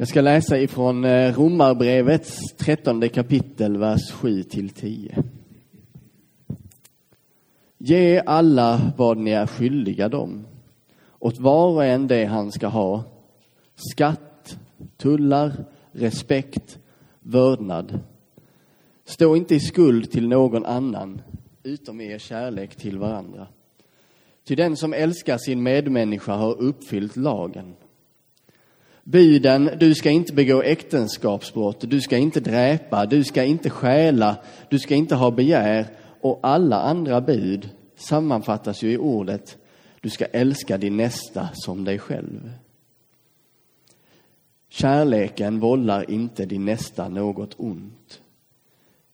Jag ska läsa ifrån eh, Romarbrevets trettonde kapitel, vers 7 till 10. Ge alla vad ni är skyldiga dem, åt var och en det han ska ha, skatt, tullar, respekt, vördnad. Stå inte i skuld till någon annan, utom er kärlek till varandra. Ty den som älskar sin medmänniska har uppfyllt lagen. Buden, du ska inte begå äktenskapsbrott, du ska inte dräpa, du ska inte stjäla, du ska inte ha begär och alla andra bud sammanfattas ju i ordet du ska älska din nästa som dig själv. Kärleken vållar inte din nästa något ont.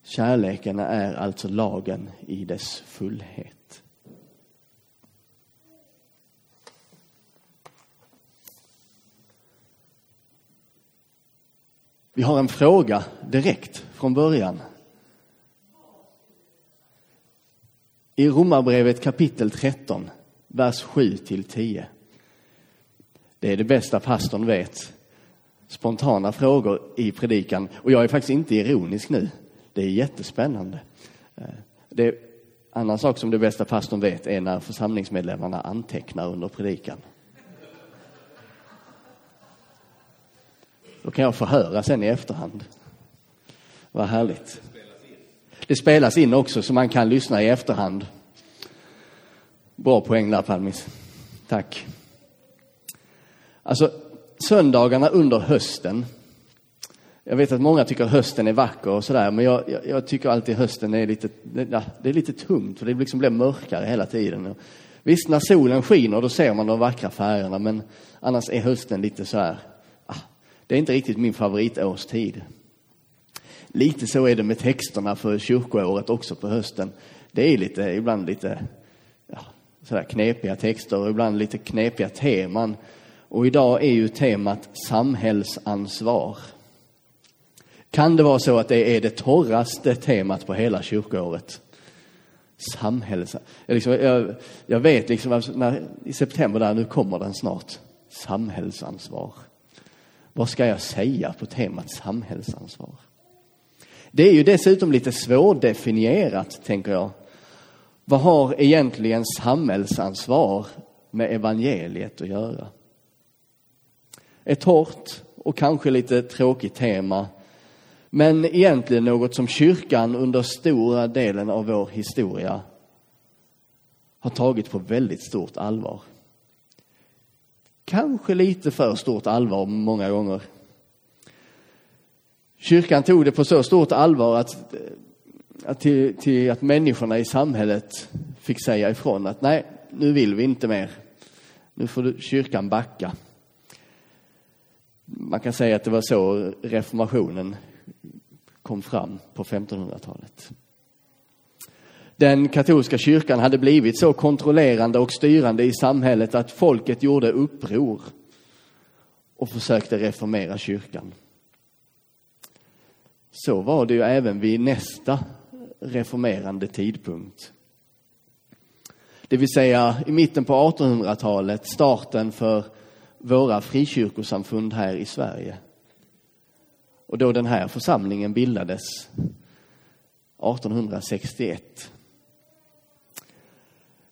Kärleken är alltså lagen i dess fullhet. Vi har en fråga direkt från början. I Romarbrevet kapitel 13, vers 7 till 10. Det är det bästa pastorn vet. Spontana frågor i predikan. Och jag är faktiskt inte ironisk nu. Det är jättespännande. Eh, det är, annan sak som det bästa pastorn vet är när församlingsmedlemmarna antecknar under predikan. Då kan jag få höra sen i efterhand. Vad härligt. Det spelas in också så man kan lyssna i efterhand. Bra poäng där Palmis. Tack. Alltså, söndagarna under hösten. Jag vet att många tycker hösten är vacker och sådär, men jag, jag, jag, tycker alltid hösten är lite, det, det är lite tungt för det liksom blir mörkare hela tiden. Visst, när solen skiner då ser man de vackra färgerna, men annars är hösten lite så här, det är inte riktigt min favoritårstid. Lite så är det med texterna för kyrkoåret också på hösten. Det är lite, ibland lite ja, sådär knepiga texter och ibland lite knepiga teman. Och idag är ju temat samhällsansvar. Kan det vara så att det är det torraste temat på hela kyrkoåret? Samhälls... Jag, liksom, jag, jag vet liksom, när, i september där, nu kommer den snart. Samhällsansvar. Vad ska jag säga på temat samhällsansvar? Det är ju dessutom lite svårdefinierat, tänker jag. Vad har egentligen samhällsansvar med evangeliet att göra? Ett hårt och kanske lite tråkigt tema, men egentligen något som kyrkan under stora delen av vår historia har tagit på väldigt stort allvar. Kanske lite för stort allvar många gånger. Kyrkan tog det på så stort allvar att, att, till, till att människorna i samhället fick säga ifrån att nej, nu vill vi inte mer. Nu får kyrkan backa. Man kan säga att det var så reformationen kom fram på 1500-talet. Den katolska kyrkan hade blivit så kontrollerande och styrande i samhället att folket gjorde uppror och försökte reformera kyrkan. Så var det ju även vid nästa reformerande tidpunkt. Det vill säga i mitten på 1800-talet, starten för våra frikyrkosamfund här i Sverige. Och då den här församlingen bildades 1861.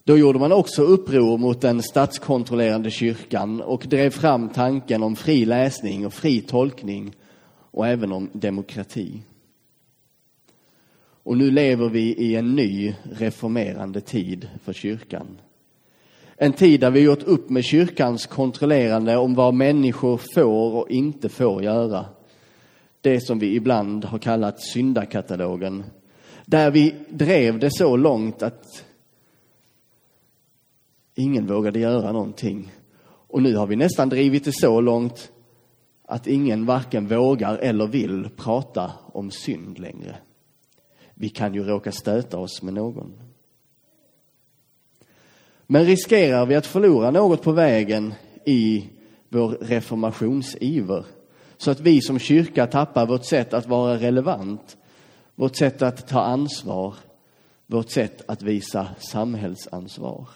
Då gjorde man också uppror mot den statskontrollerande kyrkan och drev fram tanken om fri läsning och fri tolkning och även om demokrati. Och nu lever vi i en ny reformerande tid för kyrkan. En tid där vi gjort upp med kyrkans kontrollerande om vad människor får och inte får göra. Det som vi ibland har kallat syndakatalogen. Där vi drev det så långt att ingen vågade göra någonting. Och nu har vi nästan drivit det så långt att ingen varken vågar eller vill prata om synd längre. Vi kan ju råka stöta oss med någon. Men riskerar vi att förlora något på vägen i vår reformationsiver så att vi som kyrka tappar vårt sätt att vara relevant, vårt sätt att ta ansvar, vårt sätt att visa samhällsansvar.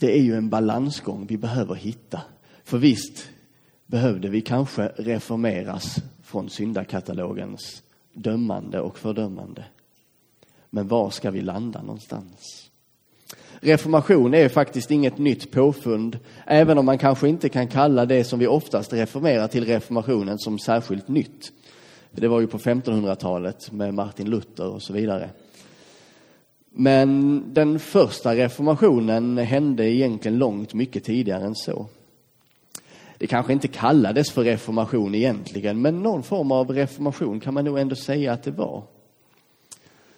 Det är ju en balansgång vi behöver hitta. För visst behövde vi kanske reformeras från syndakatalogens dömande och fördömande. Men var ska vi landa någonstans? Reformation är faktiskt inget nytt påfund, även om man kanske inte kan kalla det som vi oftast reformerar till reformationen som särskilt nytt. Det var ju på 1500-talet med Martin Luther och så vidare. Men den första reformationen hände egentligen långt mycket tidigare än så. Det kanske inte kallades för reformation egentligen, men någon form av reformation kan man nog ändå säga att det var.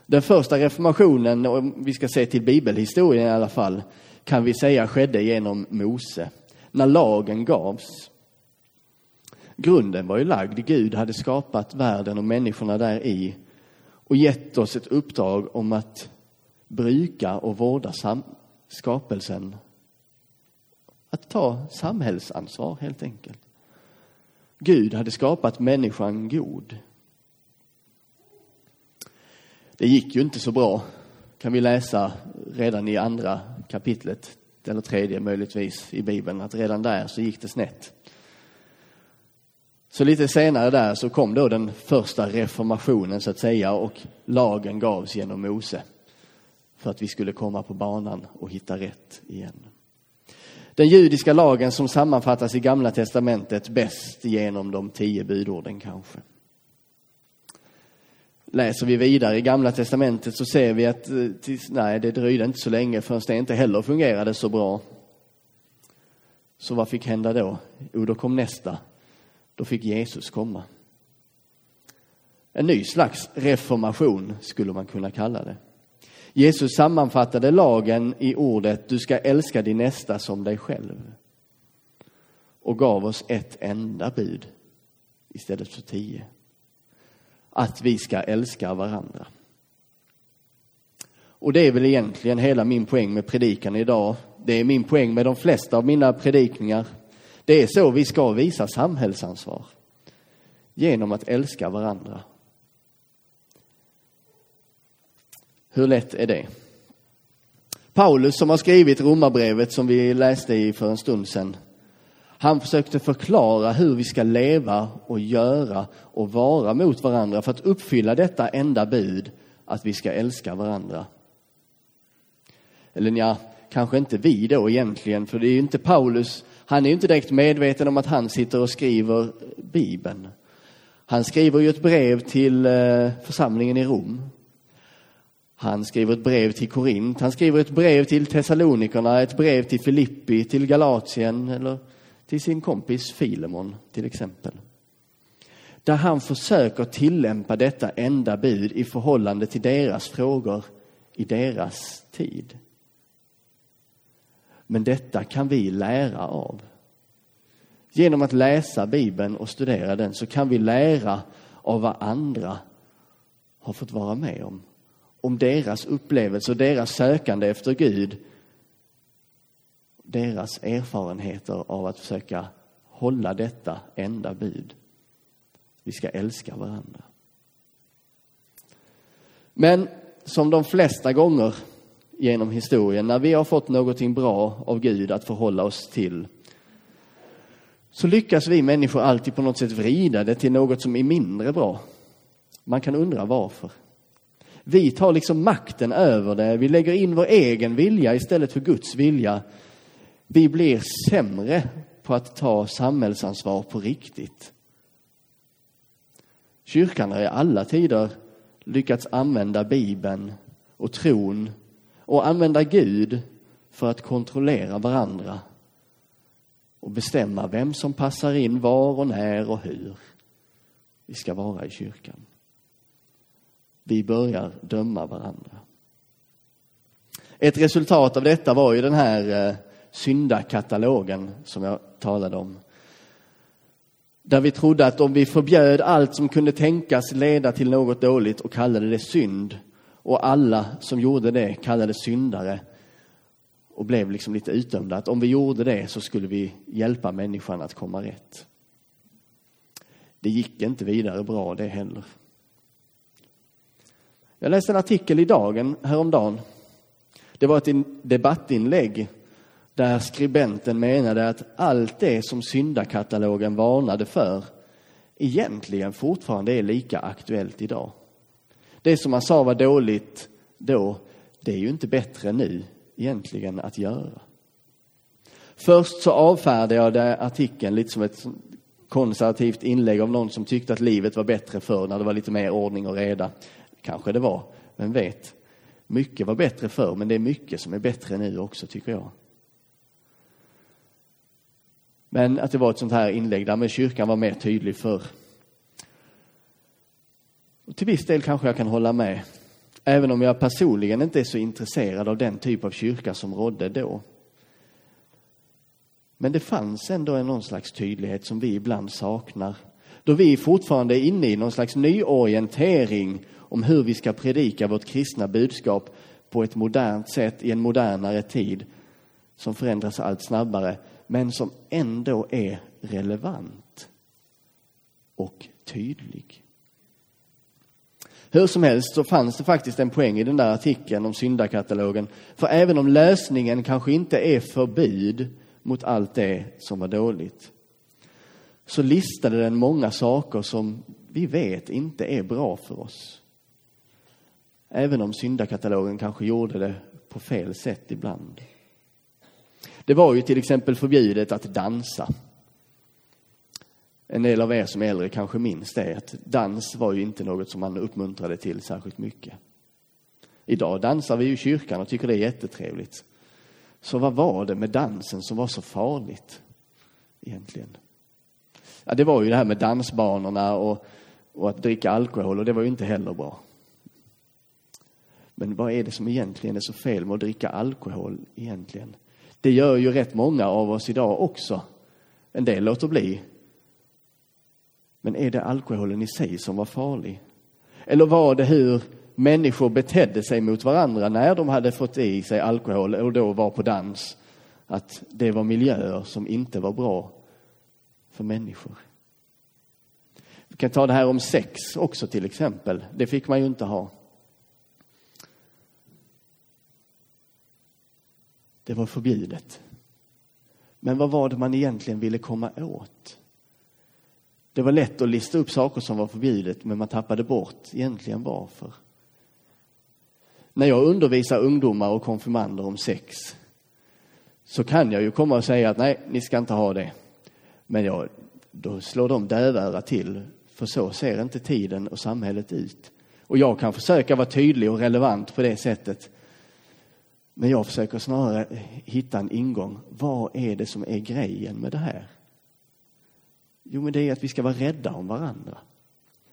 Den första reformationen, om vi ska se till bibelhistorien i alla fall, kan vi säga skedde genom Mose, när lagen gavs. Grunden var ju lagd. Gud hade skapat världen och människorna där i och gett oss ett uppdrag om att bruka och vårda skapelsen. Att ta samhällsansvar helt enkelt. Gud hade skapat människan god. Det gick ju inte så bra, kan vi läsa redan i andra kapitlet, eller tredje möjligtvis i Bibeln, att redan där så gick det snett. Så lite senare där så kom då den första reformationen så att säga och lagen gavs genom Mose för att vi skulle komma på banan och hitta rätt igen. Den judiska lagen som sammanfattas i Gamla testamentet bäst genom de tio budorden kanske. Läser vi vidare i Gamla testamentet så ser vi att eh, nej, det dröjde inte så länge förrän det inte heller fungerade så bra. Så vad fick hända då? Jo, då kom nästa. Då fick Jesus komma. En ny slags reformation skulle man kunna kalla det. Jesus sammanfattade lagen i ordet du ska älska din nästa som dig själv och gav oss ett enda bud istället för tio. Att vi ska älska varandra. Och det är väl egentligen hela min poäng med predikan idag. Det är min poäng med de flesta av mina predikningar. Det är så vi ska visa samhällsansvar. Genom att älska varandra Hur lätt är det? Paulus som har skrivit romarbrevet som vi läste i för en stund sedan. Han försökte förklara hur vi ska leva och göra och vara mot varandra för att uppfylla detta enda bud att vi ska älska varandra. Eller ja, kanske inte vi då egentligen, för det är ju inte Paulus, han är ju inte direkt medveten om att han sitter och skriver Bibeln. Han skriver ju ett brev till eh, församlingen i Rom han skriver ett brev till Korint, han skriver ett brev till Thessalonikerna, ett brev till Filippi, till Galatien eller till sin kompis Filemon till exempel. Där han försöker tillämpa detta enda bud i förhållande till deras frågor i deras tid. Men detta kan vi lära av. Genom att läsa Bibeln och studera den så kan vi lära av vad andra har fått vara med om om deras upplevelse och deras sökande efter Gud. Deras erfarenheter av att försöka hålla detta enda bud. Vi ska älska varandra. Men som de flesta gånger genom historien, när vi har fått någonting bra av Gud att förhålla oss till, så lyckas vi människor alltid på något sätt vrida det till något som är mindre bra. Man kan undra varför. Vi tar liksom makten över det. Vi lägger in vår egen vilja istället för Guds vilja. Vi blir sämre på att ta samhällsansvar på riktigt. Kyrkan har i alla tider lyckats använda Bibeln och tron och använda Gud för att kontrollera varandra och bestämma vem som passar in var och när och hur vi ska vara i kyrkan. Vi börjar döma varandra. Ett resultat av detta var ju den här eh, syndakatalogen som jag talade om. Där vi trodde att om vi förbjöd allt som kunde tänkas leda till något dåligt och kallade det synd och alla som gjorde det kallade syndare och blev liksom lite utdömda. Att om vi gjorde det så skulle vi hjälpa människan att komma rätt. Det gick inte vidare bra det heller. Jag läste en artikel i Dagen häromdagen. Det var ett debattinlägg Där skribenten menade att allt det som syndakatalogen varnade för egentligen fortfarande är lika aktuellt idag. Det som man sa var dåligt då, det är ju inte bättre nu egentligen att göra. Först så avfärdade jag det artikeln lite som ett konservativt inlägg av någon som tyckte att livet var bättre förr när det var lite mer ordning och reda. Kanske det var, vem vet. Mycket var bättre förr, men det är mycket som är bättre nu också, tycker jag. Men att det var ett sånt här inlägg där med kyrkan var mer tydlig förr. Och till viss del kanske jag kan hålla med. Även om jag personligen inte är så intresserad av den typ av kyrka som rådde då. Men det fanns ändå någon slags tydlighet som vi ibland saknar. Då vi fortfarande är inne i någon slags nyorientering om hur vi ska predika vårt kristna budskap på ett modernt sätt i en modernare tid som förändras allt snabbare, men som ändå är relevant och tydlig. Hur som helst så fanns det faktiskt en poäng i den där artikeln om syndakatalogen. För även om lösningen kanske inte är förbud mot allt det som var dåligt, så listade den många saker som vi vet inte är bra för oss. Även om syndakatalogen kanske gjorde det på fel sätt ibland. Det var ju till exempel förbjudet att dansa. En del av er som är äldre kanske minns det, att dans var ju inte något som man uppmuntrade till särskilt mycket. Idag dansar vi i kyrkan och tycker det är jättetrevligt. Så vad var det med dansen som var så farligt egentligen? Ja, det var ju det här med dansbanorna och, och att dricka alkohol och det var ju inte heller bra. Men vad är det som egentligen är så fel med att dricka alkohol egentligen? Det gör ju rätt många av oss idag också. En del låter bli. Men är det alkoholen i sig som var farlig? Eller var det hur människor betedde sig mot varandra när de hade fått i sig alkohol och då var på dans? Att det var miljöer som inte var bra för människor. Vi kan ta det här om sex också till exempel. Det fick man ju inte ha. Det var förbjudet. Men vad var det man egentligen ville komma åt? Det var lätt att lista upp saker som var förbjudet, men man tappade bort egentligen varför. När jag undervisar ungdomar och konfirmander om sex så kan jag ju komma och säga att nej, ni ska inte ha det. Men jag, då slår de dövöra till, för så ser inte tiden och samhället ut. Och jag kan försöka vara tydlig och relevant på det sättet. Men jag försöker snarare hitta en ingång. Vad är det som är grejen med det här? Jo, men det är att vi ska vara rädda om varandra.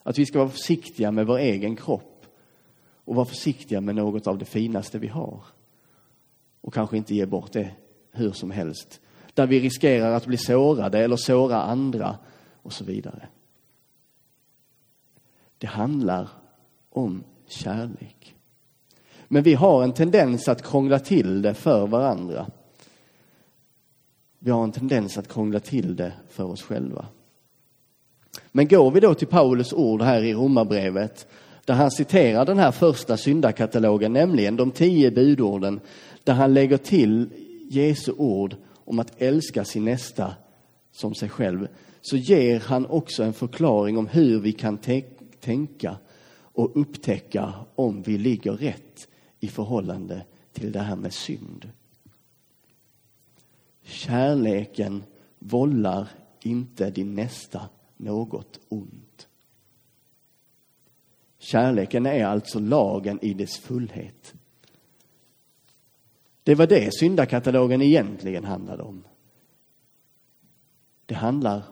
Att vi ska vara försiktiga med vår egen kropp och vara försiktiga med något av det finaste vi har. Och kanske inte ge bort det hur som helst. Där vi riskerar att bli sårade eller såra andra och så vidare. Det handlar om kärlek. Men vi har en tendens att krångla till det för varandra. Vi har en tendens att krångla till det för oss själva. Men går vi då till Paulus ord här i Romarbrevet, där han citerar den här första syndakatalogen, nämligen de tio budorden, där han lägger till Jesu ord om att älska sin nästa som sig själv, så ger han också en förklaring om hur vi kan tänka och upptäcka om vi ligger rätt i förhållande till det här med synd. Kärleken vållar inte din nästa något ont. Kärleken är alltså lagen i dess fullhet. Det var det syndakatalogen egentligen handlade om. Det handlar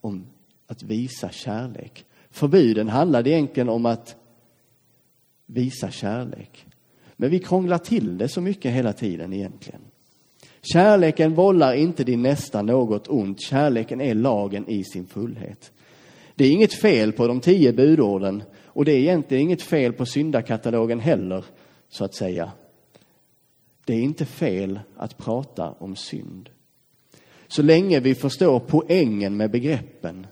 om att visa kärlek. Förbuden handlade egentligen om att visa kärlek. Men vi krånglar till det så mycket hela tiden egentligen. Kärleken vållar inte din nästa något ont. Kärleken är lagen i sin fullhet. Det är inget fel på de tio budorden och det är egentligen inget fel på syndakatalogen heller, så att säga. Det är inte fel att prata om synd. Så länge vi förstår poängen med begreppen.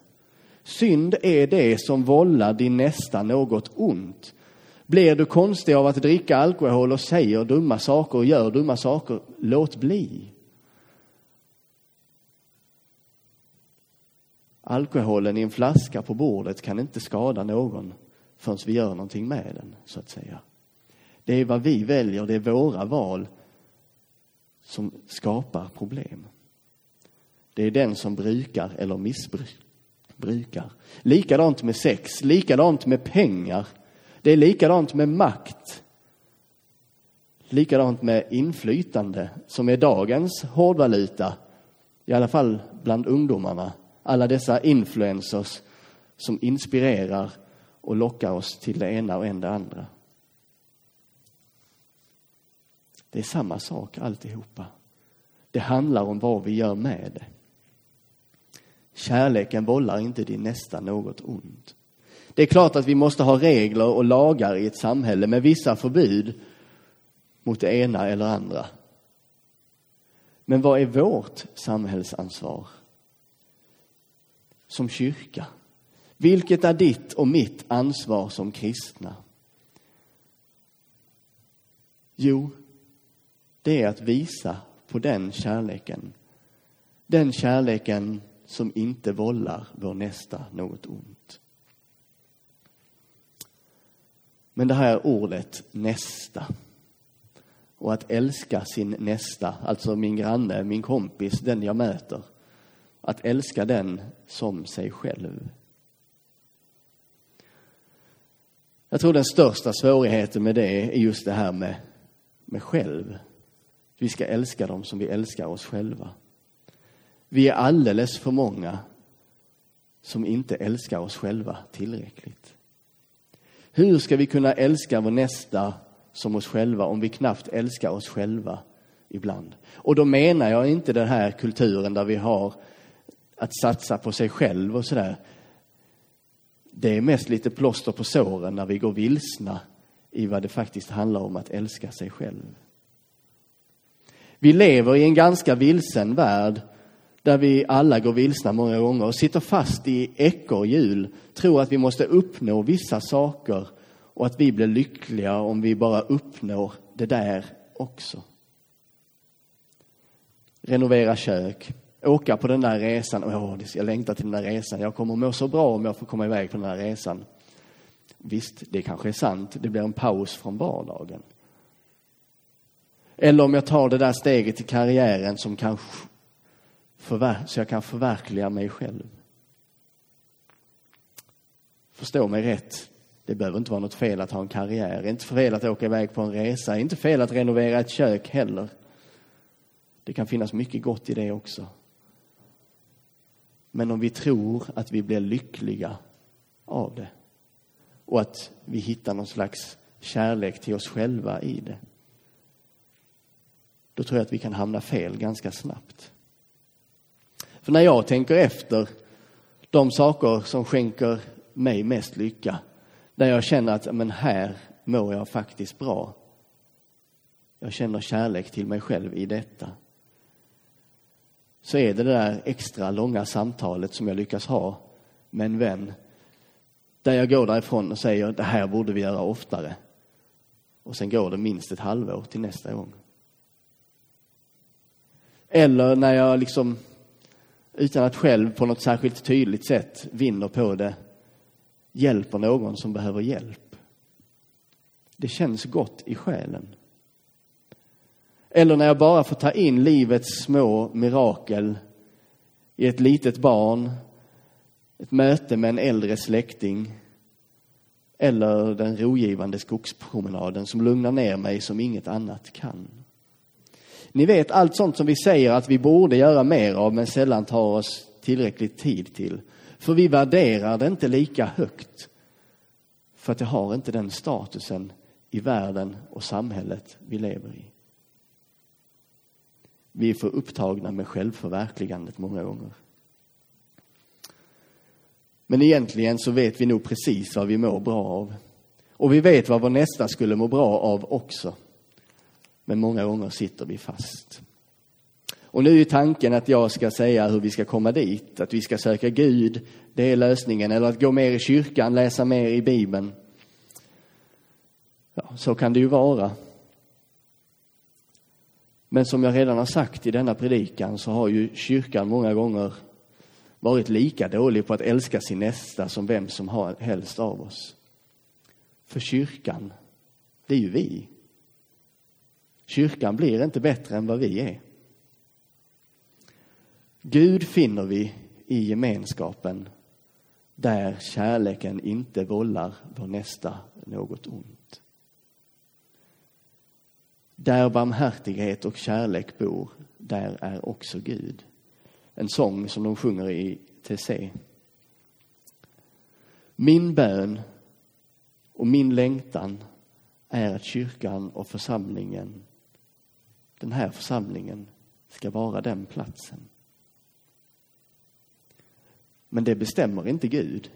Synd är det som vållar din nästa något ont. Blir du konstig av att dricka alkohol och säger dumma saker och gör dumma saker, låt bli. Alkoholen i en flaska på bordet kan inte skada någon förrän vi gör någonting med den, så att säga. Det är vad vi väljer, det är våra val som skapar problem. Det är den som brukar eller missbrukar. Likadant med sex, likadant med pengar. Det är likadant med makt. Likadant med inflytande, som är dagens hårdvaluta, i alla fall bland ungdomarna. Alla dessa influencers som inspirerar och lockar oss till det ena och än det andra. Det är samma sak alltihopa. Det handlar om vad vi gör med det. Kärleken vållar inte din nästa något ont. Det är klart att vi måste ha regler och lagar i ett samhälle med vissa förbud mot det ena eller andra. Men vad är vårt samhällsansvar? Som kyrka. Vilket är ditt och mitt ansvar som kristna? Jo, det är att visa på den kärleken. Den kärleken som inte vållar vår nästa något ont. Men det här ordet nästa och att älska sin nästa, alltså min granne, min kompis, den jag möter. Att älska den som sig själv. Jag tror den största svårigheten med det är just det här med, med själv. Vi ska älska dem som vi älskar oss själva. Vi är alldeles för många som inte älskar oss själva tillräckligt. Hur ska vi kunna älska vår nästa som oss själva om vi knappt älskar oss själva ibland? Och då menar jag inte den här kulturen där vi har att satsa på sig själv och sådär. Det är mest lite plåster på såren när vi går vilsna i vad det faktiskt handlar om att älska sig själv. Vi lever i en ganska vilsen värld där vi alla går vilsna många gånger och sitter fast i ekorrhjul, tror att vi måste uppnå vissa saker och att vi blir lyckliga om vi bara uppnår det där också. Renovera kök, åka på den där resan. Åh, jag längtar till den där resan. Jag kommer må så bra om jag får komma iväg på den där resan. Visst, det kanske är sant. Det blir en paus från vardagen. Eller om jag tar det där steget i karriären som kan så jag kan förverkliga mig själv. Förstå mig rätt. Det behöver inte vara något fel att ha en karriär. Det är inte fel att åka iväg på en resa. Det är inte fel att renovera ett kök heller. Det kan finnas mycket gott i det också. Men om vi tror att vi blir lyckliga av det och att vi hittar någon slags kärlek till oss själva i det. Då tror jag att vi kan hamna fel ganska snabbt. För när jag tänker efter de saker som skänker mig mest lycka, där jag känner att men här mår jag faktiskt bra. Jag känner kärlek till mig själv i detta. Så är det det där extra långa samtalet som jag lyckas ha med en vän. Där jag går därifrån och säger det här borde vi göra oftare. Och sen går det minst ett halvår till nästa gång. Eller när jag liksom utan att själv på något särskilt tydligt sätt vinner på det, hjälper någon som behöver hjälp. Det känns gott i själen. Eller när jag bara får ta in livets små mirakel i ett litet barn, ett möte med en äldre släkting eller den rogivande skogspromenaden som lugnar ner mig som inget annat kan. Ni vet allt sånt som vi säger att vi borde göra mer av men sällan tar oss tillräckligt tid till. För vi värderar det inte lika högt. För att det har inte den statusen i världen och samhället vi lever i. Vi är för upptagna med självförverkligandet många gånger. Men egentligen så vet vi nog precis vad vi mår bra av. Och vi vet vad vår nästa skulle må bra av också. Men många gånger sitter vi fast. Och nu är tanken att jag ska säga hur vi ska komma dit, att vi ska söka Gud, det är lösningen, eller att gå mer i kyrkan, läsa mer i Bibeln. Ja, så kan det ju vara. Men som jag redan har sagt i denna predikan så har ju kyrkan många gånger varit lika dålig på att älska sin nästa som vem som helst av oss. För kyrkan, det är ju vi. Kyrkan blir inte bättre än vad vi är. Gud finner vi i gemenskapen där kärleken inte vållar vår nästa något ont. Där barmhärtighet och kärlek bor, där är också Gud. En sång som de sjunger i TC. Min bön och min längtan är att kyrkan och församlingen, den här församlingen, ska vara den platsen. Men det bestämmer inte Gud.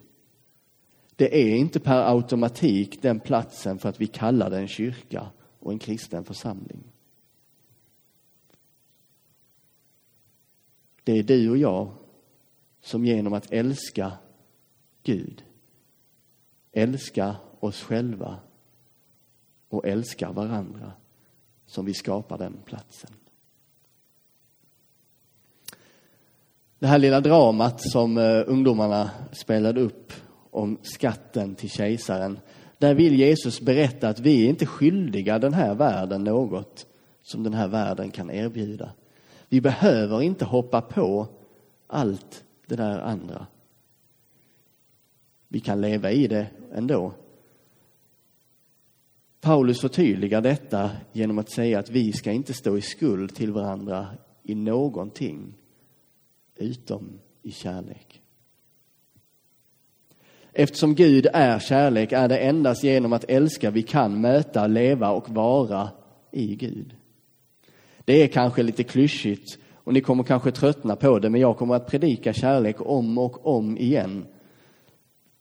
Det är inte per automatik den platsen för att vi kallar den kyrka och en kristen församling. Det är du och jag som genom att älska Gud, älska oss själva och älska varandra som vi skapar den platsen. Det här lilla dramat som eh, ungdomarna spelade upp om skatten till kejsaren. Där vill Jesus berätta att vi är inte skyldiga den här världen något som den här världen kan erbjuda. Vi behöver inte hoppa på allt det där andra. Vi kan leva i det ändå. Paulus förtydligar detta genom att säga att vi ska inte stå i skuld till varandra i någonting utom i kärlek. Eftersom Gud är kärlek är det endast genom att älska vi kan möta, leva och vara i Gud. Det är kanske lite klyschigt och ni kommer kanske tröttna på det, men jag kommer att predika kärlek om och om igen.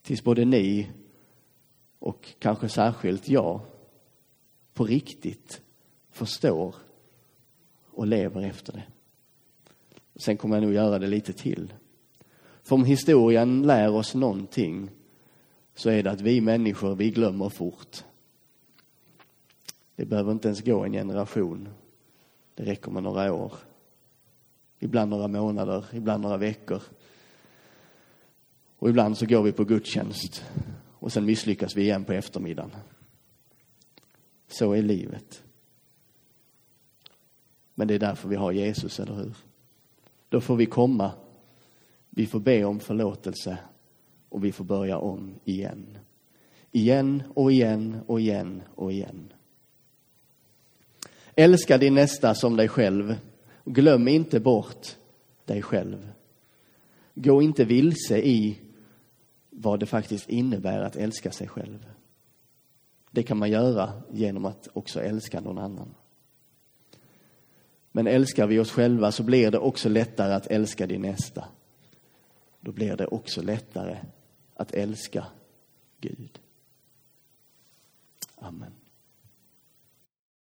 Tills både ni och kanske särskilt jag på riktigt förstår och lever efter det. Sen kommer jag nog göra det lite till. För om historien lär oss någonting så är det att vi människor, vi glömmer fort. Det behöver inte ens gå en generation. Det räcker med några år. Ibland några månader, ibland några veckor. Och ibland så går vi på gudstjänst och sen misslyckas vi igen på eftermiddagen. Så är livet. Men det är därför vi har Jesus, eller hur? Då får vi komma, vi får be om förlåtelse och vi får börja om igen. Igen och igen och igen och igen. Älska din nästa som dig själv. Glöm inte bort dig själv. Gå inte vilse i vad det faktiskt innebär att älska sig själv. Det kan man göra genom att också älska någon annan. Men älskar vi oss själva så blir det också lättare att älska din nästa. Då blir det också lättare att älska Gud. Amen.